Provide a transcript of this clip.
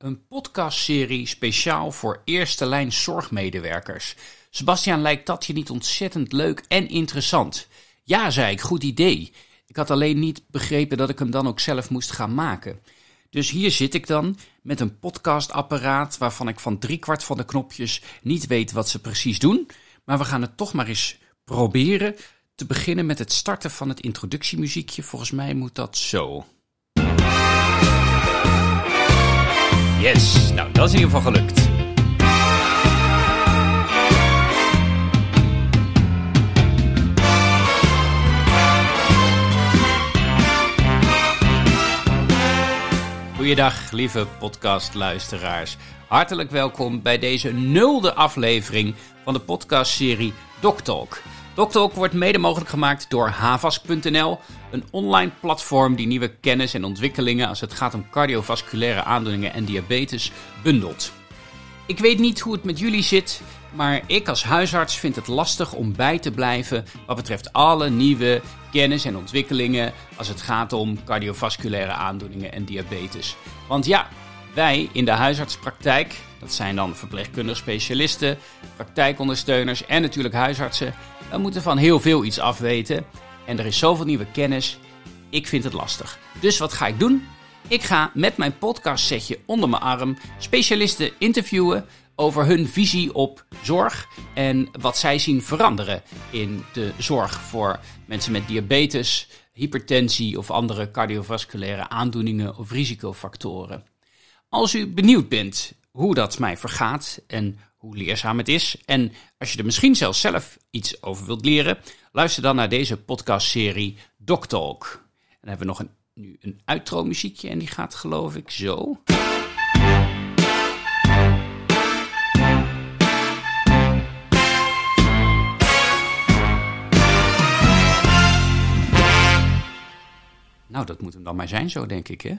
Een podcastserie speciaal voor eerste lijn zorgmedewerkers. Sebastian, lijkt dat je niet ontzettend leuk en interessant? Ja, zei ik, goed idee. Ik had alleen niet begrepen dat ik hem dan ook zelf moest gaan maken. Dus hier zit ik dan met een podcastapparaat waarvan ik van driekwart van de knopjes niet weet wat ze precies doen. Maar we gaan het toch maar eens proberen. Te beginnen met het starten van het introductiemuziekje. Volgens mij moet dat zo. Yes, nou dat is in ieder geval gelukt. Goeiedag, lieve podcastluisteraars. Hartelijk welkom bij deze nulde aflevering van de podcastserie DocTalk. DocTalk wordt mede mogelijk gemaakt door havas.nl, een online platform die nieuwe kennis en ontwikkelingen als het gaat om cardiovasculaire aandoeningen en diabetes bundelt. Ik weet niet hoe het met jullie zit, maar ik als huisarts vind het lastig om bij te blijven wat betreft alle nieuwe kennis en ontwikkelingen als het gaat om cardiovasculaire aandoeningen en diabetes. Want ja, wij in de huisartspraktijk, dat zijn dan verpleegkundige specialisten, praktijkondersteuners en natuurlijk huisartsen, we moeten van heel veel iets afweten. En er is zoveel nieuwe kennis. Ik vind het lastig. Dus wat ga ik doen? Ik ga met mijn podcastsetje onder mijn arm specialisten interviewen over hun visie op zorg en wat zij zien veranderen in de zorg voor mensen met diabetes, hypertensie of andere cardiovasculaire aandoeningen of risicofactoren. Als u benieuwd bent hoe dat mij vergaat en hoe leerzaam het is, en als je er misschien zelfs zelf iets over wilt leren, luister dan naar deze podcastserie DocTalk. En dan hebben we nog een, nu een outro muziekje en die gaat geloof ik zo. Nou, dat moet hem dan maar zijn zo, denk ik, hè?